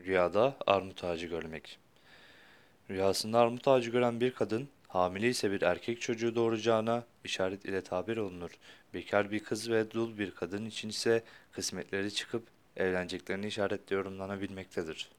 Rüyada armut ağacı görmek. Rüyasında armut ağacı gören bir kadın, hamile ise bir erkek çocuğu doğuracağına işaret ile tabir olunur. Bekar bir kız ve dul bir kadın için ise kısmetleri çıkıp evleneceklerini işaretle yorumlanabilmektedir.